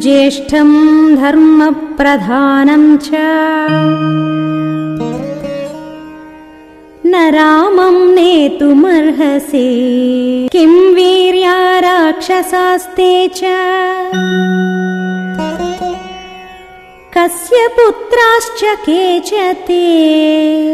ज्येष्ठम् धर्मप्रधानम् च। न रामम् नेतुमर्हसि किं वीर्या राक्षसास्ते च। कस्य पुत्राश्च केच ते